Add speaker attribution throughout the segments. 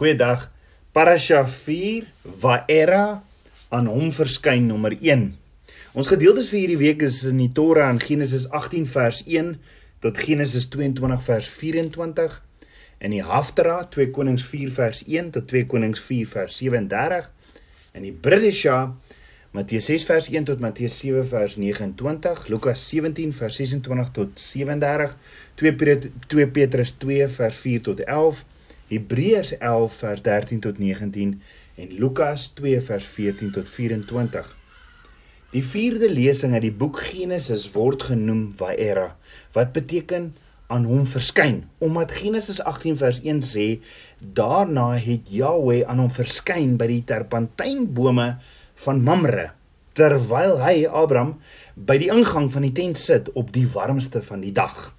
Speaker 1: Goeiedag. Parasha 4 Waera aan hom verskyn nommer 1. Ons gedeeltes vir hierdie week is in die Torah in Genesis 18 vers 1 tot Genesis 22 vers 24 in die Haftara 2 Konings 4 vers 1 tot 2 Konings 4 vers 37 in die Bridesha Matteus 6 vers 1 tot Matteus 7 vers 29 Lukas 17 vers 26 tot 37 2 Petrus 2 vers 4 tot 11 Hebreërs 11 vers 13 tot 19 en Lukas 2 vers 14 tot 24. Die vierde lesing uit die boek Genesis word genoem Waera wat beteken aan hom verskyn omdat Genesis 18 vers 1 sê daarna het Jahweh aan hom verskyn by die terpentynbome van Mamre terwyl hy Abraham by die ingang van die tent sit op die warmste van die dag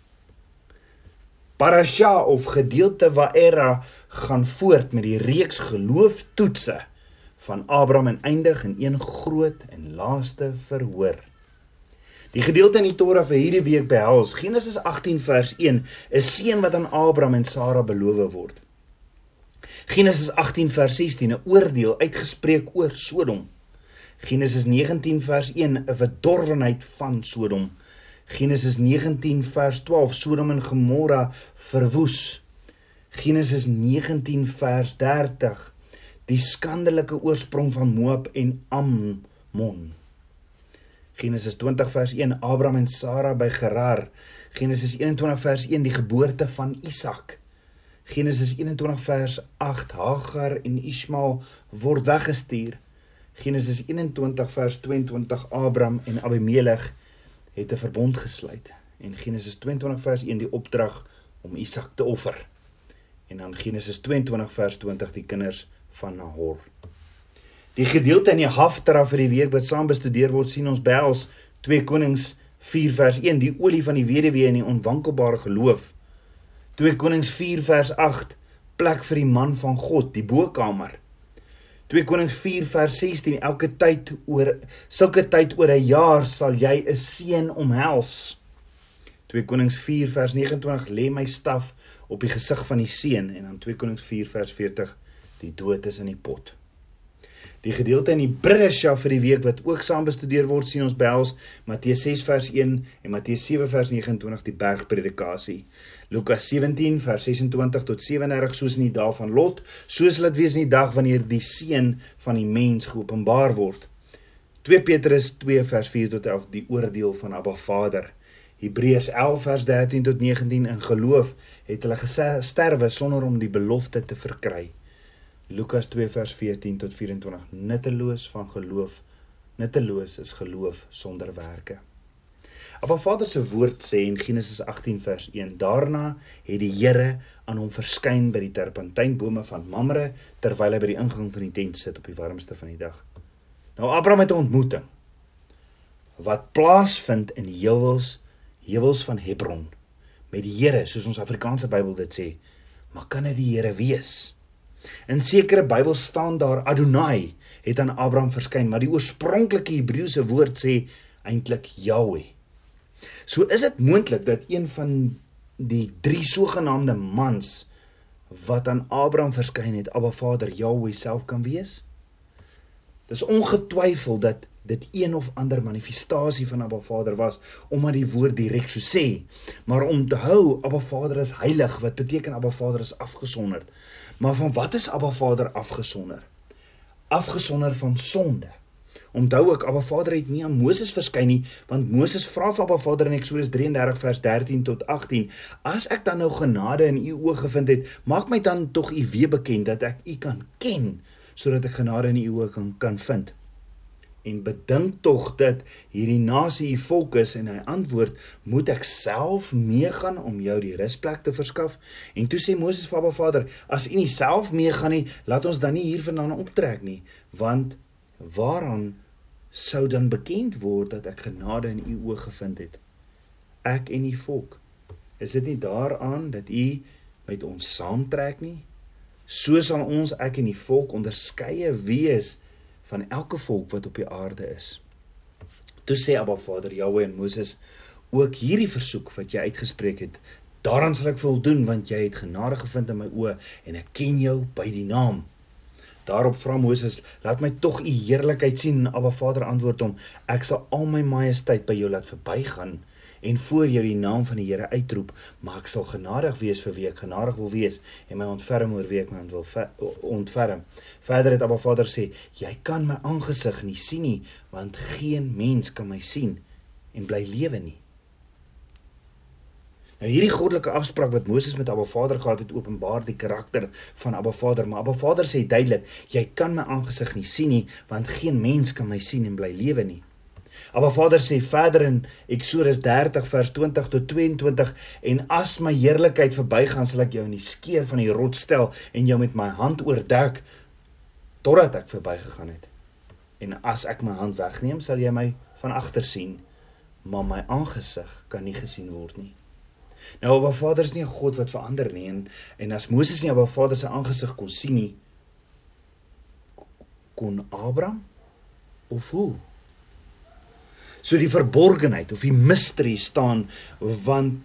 Speaker 1: Parasha of gedeelte Waera gaan voort met die reeks gelooftoetse van Abraham en eindig in een groot en laaste verhoor. Die gedeelte in die Torah vir hierdie week behels Genesis 18 vers 1, 'n seun wat aan Abraham en Sara beloof word. Genesis 18 vers 16, 'n oordeel uitgespreek oor Sodom. Genesis 19 vers 1, 'n verdorwenheid van Sodom. Genesis 19 vers 12 Sodom en Gomorra verwoes. Genesis 19 vers 30 die skandelike oorsprong van Moab en Ammon. Genesis 20 vers 1 Abraham en Sara by Gerar. Genesis 21 vers 1 die geboorte van Isak. Genesis 21 vers 8 Hagar en Ismael word weggestuur. Genesis 21 vers 22 Abraham en Abimelech het 'n verbond gesluit en Genesis 22 vers 1 die opdrag om Isak te offer. En dan Genesis 22 vers 20 die kinders van Nahor. Die gedeelte in die Haftara vir die week wat saam bestudeer word sien ons behels 2 Konings 4 vers 1 die olie van die weduwee en die onwankelbare geloof. 2 Konings 4 vers 8 plek vir die man van God, die bokkamer. 2 Konings 4 vers 16 elke tyd oor sulke tyd oor 'n jaar sal jy 'n seën omhels. 2 Konings 4 vers 29 lê my staf op die gesig van die seun en dan 2 Konings 4 vers 40 die dood is in die pot. Die gedeelte in die Bridesha vir die week wat ook saam bestudeer word sien ons behels Matteus 6 vers 1 en Matteus 7 vers 29 die bergpredikasie. Lukas 17 vers 26 tot 37 soos in die dae van Lot, soos laat wees in die dag wanneer die seun van die mens geopenbaar word. 2 Petrus 2 vers 4 tot 11 die oordeel van Abba Vader. Hebreërs 11 vers 13 tot 19 in geloof het hulle gesterwe sonder om die belofte te verkry. Lukas 2 vers 14 tot 24 nutteloos van geloof nutteloos is geloof sonder werke. Appa Vader se woord sê in Genesis 18 vers 1 daarna het die Here aan hom verskyn by die terpentynbome van Mamre terwyl hy by die ingang van die tent sit op die warmste van die dag. Nou Abraham het 'n ontmoeting wat plaasvind in die heuwels heuwels van Hebron met die Here soos ons Afrikaanse Bybel dit sê. Maar kan dit die Here wees? In sekere Bybel staan daar Adonai het aan Abraham verskyn, maar die oorspronklike Hebreëse woord sê eintlik Yahweh. So is dit moontlik dat een van die drie sogenaamde mans wat aan Abraham verskyn het, Abba Vader Yahweh self kan wees? Dis ongetwyfeld dat dit een of ander manifestasie van Abba Vader was omdat die woord direk so sê. Maar om te hou Abba Vader is heilig, wat beteken Abba Vader is afgesonderd. Maar van wat is Abba Vader afgesonder? Afgesonder van sonde. Onthou ek Abba Vader het nie aan Moses verskyn nie, want Moses vra vir Abba Vader in Eksodus 33 vers 13 tot 18: "As ek dan nou genade in u oë gevind het, maak my dan tog u weer bekend dat ek u kan ken, sodat ek genade in u oë kan kan vind." En bedink tog dat hierdie nasie u volk is en hy antwoord moet ek self meegaan om jou die rusplek te verskaf? En toe sê Moses vir Abba Vader as u nie self meegaan nie laat ons dan nie hiervandaan optrek nie want waaraan sou dan bekend word dat ek genade in u oë gevind het? Ek en u volk. Is dit nie daaraan dat u met ons saamtrek nie? So sal ons ek en die volk onderskeie wees van elke volk wat op die aarde is. Toe sê Abba Vader Jahwe en Moses ook hierdie versoek wat jy uitgespreek het Daaraan sal ek voldoen want jy het genade gevind in my oë en ek ken jou by die naam. Daarop vra Moses: "Laat my tog u heerlikheid sien." Abba Vader antwoord hom: "Ek sal al my majesteit by jou laat verbygaan en voor jou die naam van die Here uitroep, maar ek sal genadig wees vir wie ek genadig wil wees en my ontferm oor wie ek my wil ontferm." Verder het Abba Vader sê: "Jy kan my aangesig nie sien nie, want geen mens kan my sien en bly lewe nie." Nou hierdie goddelike afspraak wat Moses met Abba Vader gehad het, openbaar die karakter van Abba Vader, maar Abba Vader sê duidelik, jy kan my aangesig nie sien nie, want geen mens kan my sien en bly lewe nie. Abba Vader sê verder in Eksodus 30 vers 20 tot 22 en as my heerlikheid verbygaan sal ek jou in die skeer van die rots stel en jou met my hand oordek totdat ek verbygegaan het. En as ek my hand wegneem, sal jy my van agter sien, maar my aangesig kan nie gesien word nie. Nou Abba Vader is nie 'n God wat verander nie en en as Moses nie Abba Vader se aangesig kon sien nie kon Abraham of hoe? So die verborgenheid of die misterie staan want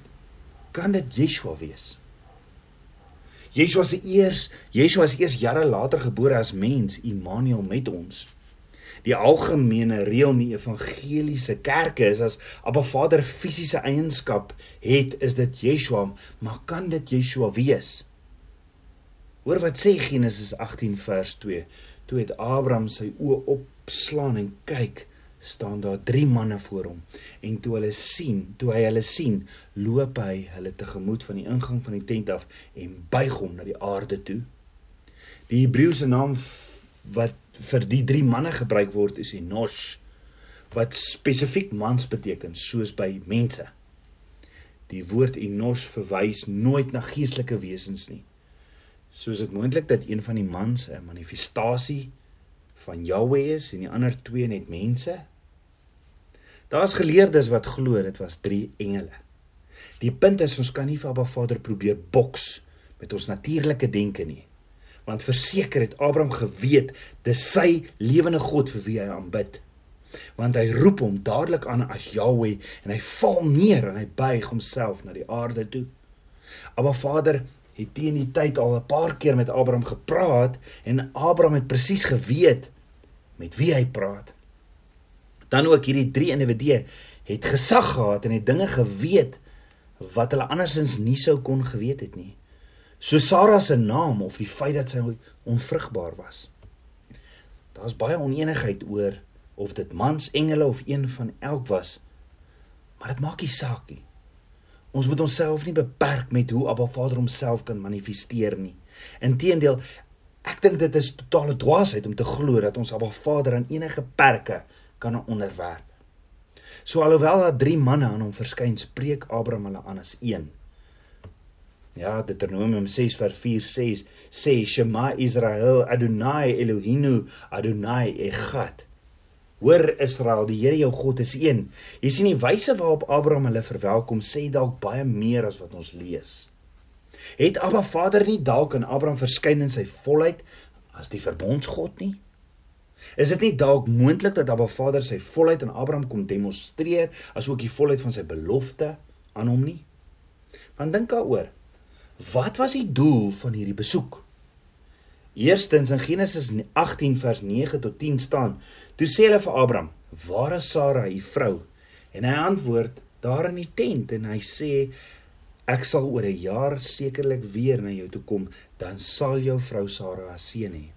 Speaker 1: kan dit Yeshua wees? Yeshua se eers Yeshua is eers jare later gebore as mens Immanuel met ons die algemene reël in die evangeliese kerke is as Abba Vader fisiese eienskap het, is dit Yeshua, maar kan dit Yeshua wees? Hoor wat sê Genesis 18 vers 2. Toe het Abraham sy oë opslaan en kyk, staan daar drie manne voor hom. En toe hulle sien, toe hy hulle sien, loop hy hulle tegemoet van die ingang van die tent af en buig hom na die aarde toe. Die Hebreëse naam wat vir die drie manne gebruik word is Enosh wat spesifiek mans beteken soos by mense. Die woord Enosh verwys nooit na geestelike wesens nie. Soos dit moontlik dat een van die mans 'n manifestasie van Jahweh is en die ander twee net mense. Daar's geleerdes wat glo dit was drie engele. Die punt is ons kan nie vir Abba Vader probeer boks met ons natuurlike denke nie want verseker het Abraham geweet dis sy lewende God vir wie hy aanbid. Want hy roep hom dadelik aan as Jahweh en hy val neer en hy buig homself na die aarde toe. Maar Vader het teen die tyd al 'n paar keer met Abraham gepraat en Abraham het presies geweet met wie hy praat. Dan ook hierdie drie individue het gesag gehad en het dinge geweet wat hulle andersins nie sou kon geweet het nie so Sara se naam of die feit dat sy onvrugbaar was. Daar's baie onenigheid oor of dit mans, engele of een van elk was. Maar dit maak nie saak nie. Ons moet onsself nie beperk met hoe Abba Vader homself kan manifesteer nie. Inteendeel, ek dink dit is totale dwaasheid om te glo dat ons Abba Vader aan enige perke kan onderwerp. So alhoewel daar 3 manne aan hom verskyn, spreek Abraham hulle aan as een. Ja, Deuteronomium 6 vers 4 sê sê Shema Israel Adonai Elohinu Adonai Echad. Hoor Israel, die Here jou God is een. Jy sien die wyse waarop Abraham hulle verwelkom sê dalk baie meer as wat ons lees. Het Abba Vader nie dalk aan Abraham verskyn in sy volheid as die verbondsgod nie? Is dit nie dalk moontlik dat Abba Vader sy volheid aan Abraham kom demonstreer as ook die volheid van sy belofte aan hom nie? Want dink daaroor. Wat was die doel van hierdie besoek? Eerstens in Genesis 18 vers 9 tot 10 staan: Toe sê hulle vir Abraham: "Waar is Sara, u vrou?" En hy antwoord: "Daar in die tent." En hy sê: "Ek sal oor 'n jaar sekerlik weer na jou toe kom, dan sal jou vrou Sara 'n seun hê."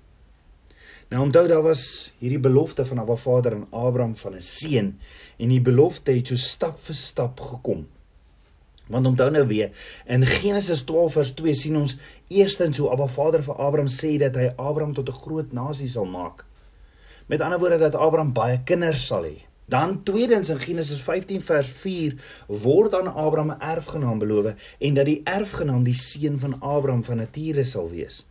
Speaker 1: Nou onthou daar was hierdie belofte van Abba Vader aan Abraham van 'n seun en die belofte het so stap vir stap gekom. Want onthou nou weer, in Genesis 12 vers 2 sien ons eerstens hoe Abba Vader vir Abraham sê dat hy Abraham tot 'n groot nasie sal maak. Met ander woorde dat Abraham baie kinders sal hê. Dan tweedens in Genesis 15 vers 4 word aan Abraham 'n erfgenaam beloof en dat die erfgenaam die seun van Abraham van nature sal wees.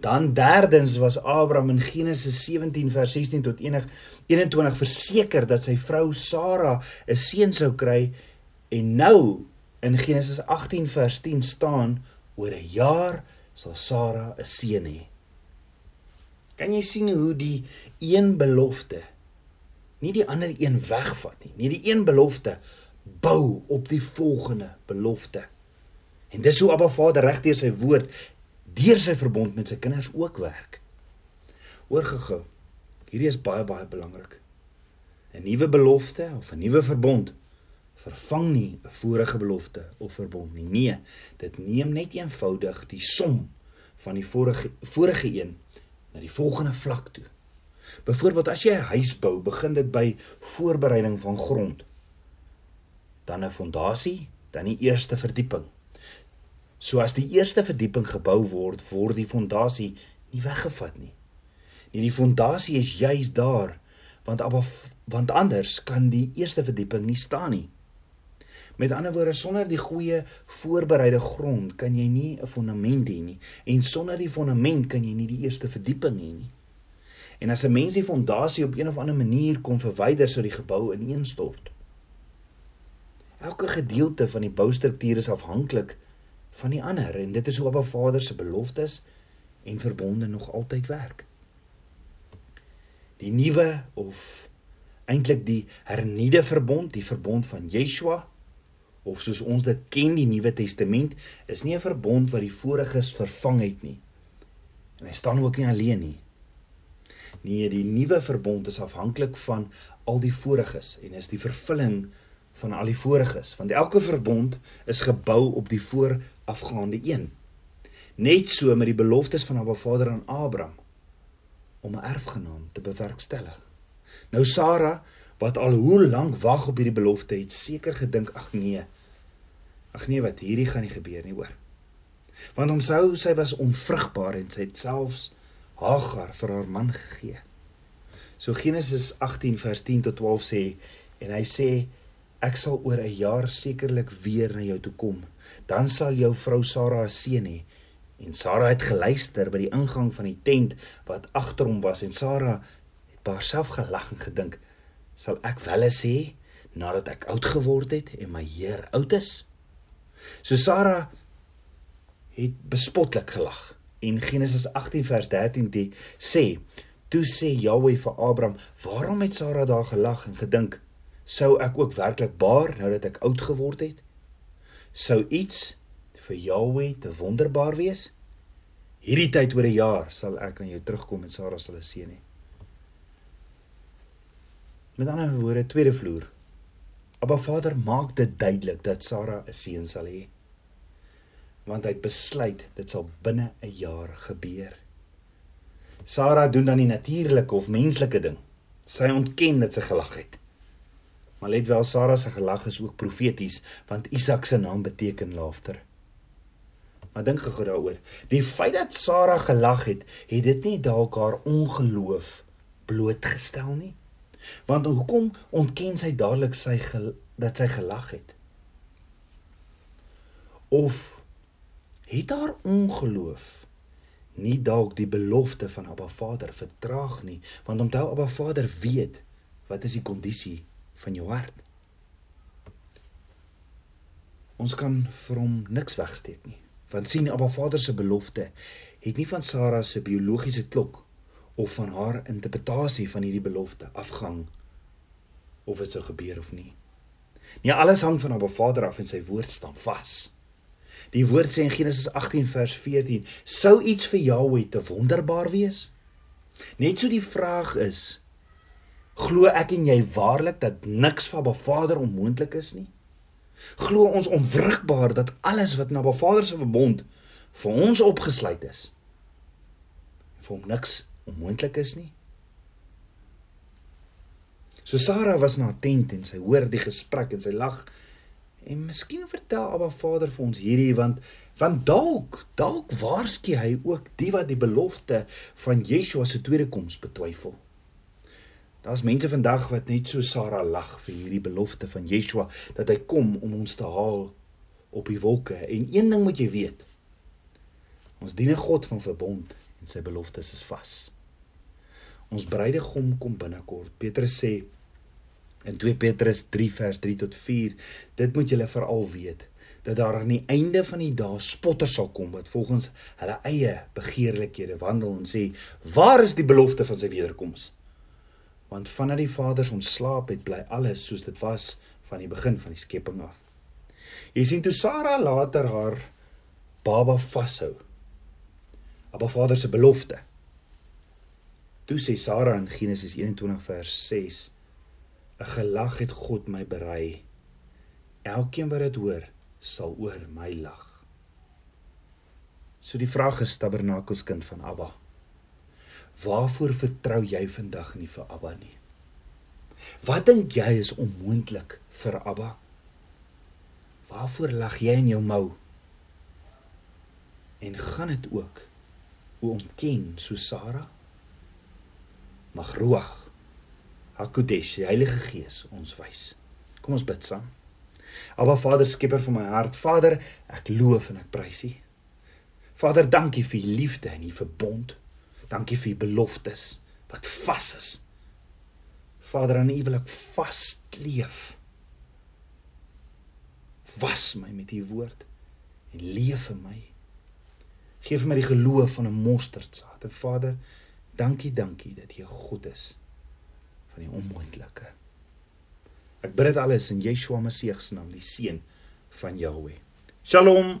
Speaker 1: Dan derdens was Abraham in Genesis 17 vers 16 tot 21 verseker dat sy vrou Sara 'n seun sou kry En nou in Genesis 18 vers 10 staan oor 'n jaar sal Sara 'n seun hê. Kan jy sien hoe die een belofte nie die ander een wegvat nie. Nee, die een belofte bou op die volgende belofte. En dis hoe Abba Vader regdeur sy woord deur sy verbond met sy kinders ook werk. Oorgegou. Hierdie is baie baie belangrik. 'n Nuwe belofte of 'n nuwe verbond vervang nie 'n vorige belofte of verbond nie. Nee, dit neem net eenvoudig die som van die vorige vorige een na die volgende vlak toe. Byvoorbeeld as jy 'n huis bou, begin dit by voorbereiding van grond. Dan 'n fondasie, dan die eerste verdieping. So as die eerste verdieping gebou word, word die fondasie nie weggevat nie. Nee, die fondasie is juis daar want abba, want anders kan die eerste verdieping nie staan nie. Met ander woorde, sonder die goeie voorbereide grond kan jy nie 'n fondament hê nie en sonder die fondament kan jy nie die eerste verdieping hê nie. En as 'n mens die fondasie op een of ander manier kon verwyder sou die gebou ineenstort. Elke gedeelte van die boustruktuur is afhanklik van die ander en dit is hoe Abba Vader se beloftes en verbonde nog altyd werk. Die nuwe of eintlik die hernieude verbond, die verbond van Yeshua of soos ons dit ken die Nuwe Testament, is nie 'n verbond wat die voriges vervang het nie. En hy staan ook nie alleen nie. Nee, die nuwe verbond is afhanklik van al die voriges en is die vervulling van al die voriges, want elke verbond is gebou op die voorafgaande een. Net so met die beloftes van Abba Vader aan Abraham om 'n erfgenaam te bewerkstellig. Nou Sara wat al hoe lank wag op hierdie belofte het seker gedink ag nee. Ag nee wat hierdie gaan nie gebeur nie hoor. Want onthou sy was onvrugbaar en sy het selfs Hagar vir haar man gegee. So Genesis 18 vers 10 tot 12 sê en hy sê ek sal oor 'n jaar sekerlik weer na jou toe kom. Dan sal jou vrou Sara 'n seun hê. En Sara het geluister by die ingang van die tent wat agter hom was en Sara het by haarself gelag en gedink: "Sal ek wel eens sê nadat ek oud geword het en my Heer oud is?" So Sara het bespotlik gelag. En Genesis 18 vers 13 die sê: "Toe sê Jahweh vir Abraham: "Waarom het Sara daar gelag en gedink: Sou ek ook werklik baar nou dat ek oud geword het? Sou iets vir Jahweh te wonderbaar wees? Hierdie tyd oor 'n jaar sal ek na jou terugkom en Sara sal 'n seun hê." Met ander woorde, tweede vloer. Abba Vader maak dit duidelik dat Sara 'n seun sal hê want hy het besluit dit sal binne 'n jaar gebeur. Sara doen dan die natuurlike of menslike ding. Sy ontken dat sy gelag het. Maar let wel Sara se gelag is ook profeties want Isak se naam beteken laughter. Maar dink gou daaroor. Die feit dat Sara gelag het, het dit nie dalk haar ongeloof blootgestel nie? Want hoekom ontken sy dadelik sy dat sy gelag het? Of het haar ongeloof nie dalk die belofte van Abba Vader vertraag nie want onthou Abba Vader weet wat is die kondisie van jou hart. Ons kan vir hom niks wegsteek nie want sien Abba Vader se belofte het nie van Sara se biologiese klok of van haar interpretasie van hierdie belofte afgang of dit sou gebeur of nie. Nee alles hang van Abba Vader af en sy woord staan vas. Die woord sê in Genesis 18 vers 14, sou iets vir Jahweh te wonderbaar wees? Net so die vraag is, glo ek en jy waarlik dat niks van Ba Vader onmoontlik is nie? Glo ons onwrikbaar dat alles wat na Ba Vader se verbond vir ons opgesluit is, vir hom niks onmoontlik is nie? So Sara was na tent en sy hoor die gesprek en sy lag En miskien vertel Abba Vader vir ons hierdie want want dalk dalk waarsku hy ook die wat die belofte van Yeshua se tweede koms betwyfel. Daar's mense vandag wat net so Sara lag vir hierdie belofte van Yeshua dat hy kom om ons te haal op die wolke. En een ding moet jy weet. Ons dien 'n God van verbond en sy beloftes is vas. Ons bruidegom kom binnekort. Petrus sê In 2 Petrus 3 vers 3 tot 4, dit moet julle veral weet dat daar aan die einde van die dae spotters sal kom wat volgens hulle eie begeerlikhede wandel en sê: "Waar is die belofte van sy wederkoms?" Want vandat die Vader ontslaap het, bly alles soos dit was van die begin van die skepping af. Jy sien toe Sara later haar baba vashou. Abba Vader se belofte. Toe sê Sara in Genesis 21 vers 6: 'n Gelag het God my berei. Elkeen wat dit hoor, sal oor my lag. So die vraag is tabernakelskind van Abba. Waarvoor vertrou jy vandag nie vir Abba nie? Wat dink jy is onmoontlik vir Abba? Waarvoor lag jy in jou mou? En gaan dit ook o ontken so Sara? Mag Ruach Hakodesh, die Heilige Gees ons wys. Kom ons bid saam. Aba Vader, skepper van my hart, Vader, ek loof en ek prys U. Vader, dankie vir U liefde en U verbond. Dankie vir U beloftes wat vas is. Vader, aan U wil ek vasleef. Was my met U woord en leef in my. Geef my die geloof van 'n mosterdsaad. En Vader, dankie, dankie dat U God is van die onmoontlike. Ek bid dit alles in Yeshua Messie se naam, die seun van Jahweh. Shalom.